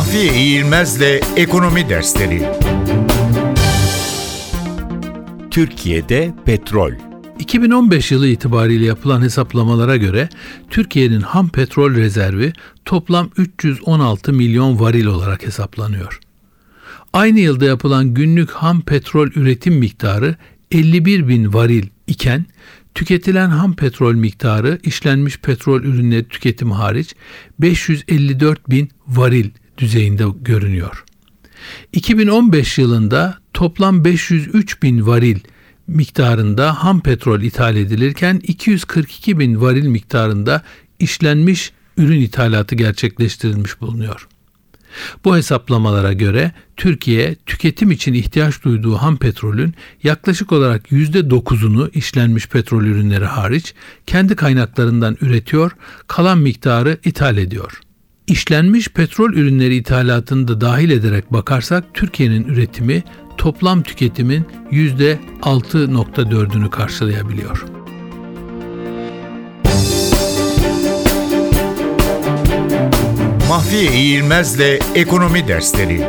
Mahfiye İğilmez'le Ekonomi Dersleri Türkiye'de petrol 2015 yılı itibariyle yapılan hesaplamalara göre Türkiye'nin ham petrol rezervi toplam 316 milyon varil olarak hesaplanıyor. Aynı yılda yapılan günlük ham petrol üretim miktarı 51 bin varil iken tüketilen ham petrol miktarı işlenmiş petrol ürünleri tüketimi hariç 554 bin varil düzeyinde görünüyor. 2015 yılında toplam 503 bin varil miktarında ham petrol ithal edilirken 242 bin varil miktarında işlenmiş ürün ithalatı gerçekleştirilmiş bulunuyor. Bu hesaplamalara göre Türkiye tüketim için ihtiyaç duyduğu ham petrolün yaklaşık olarak %9'unu işlenmiş petrol ürünleri hariç kendi kaynaklarından üretiyor, kalan miktarı ithal ediyor. İşlenmiş petrol ürünleri ithalatını da dahil ederek bakarsak Türkiye'nin üretimi toplam tüketimin %6.4'ünü karşılayabiliyor. Mahfiye İğilmez'le Ekonomi Dersleri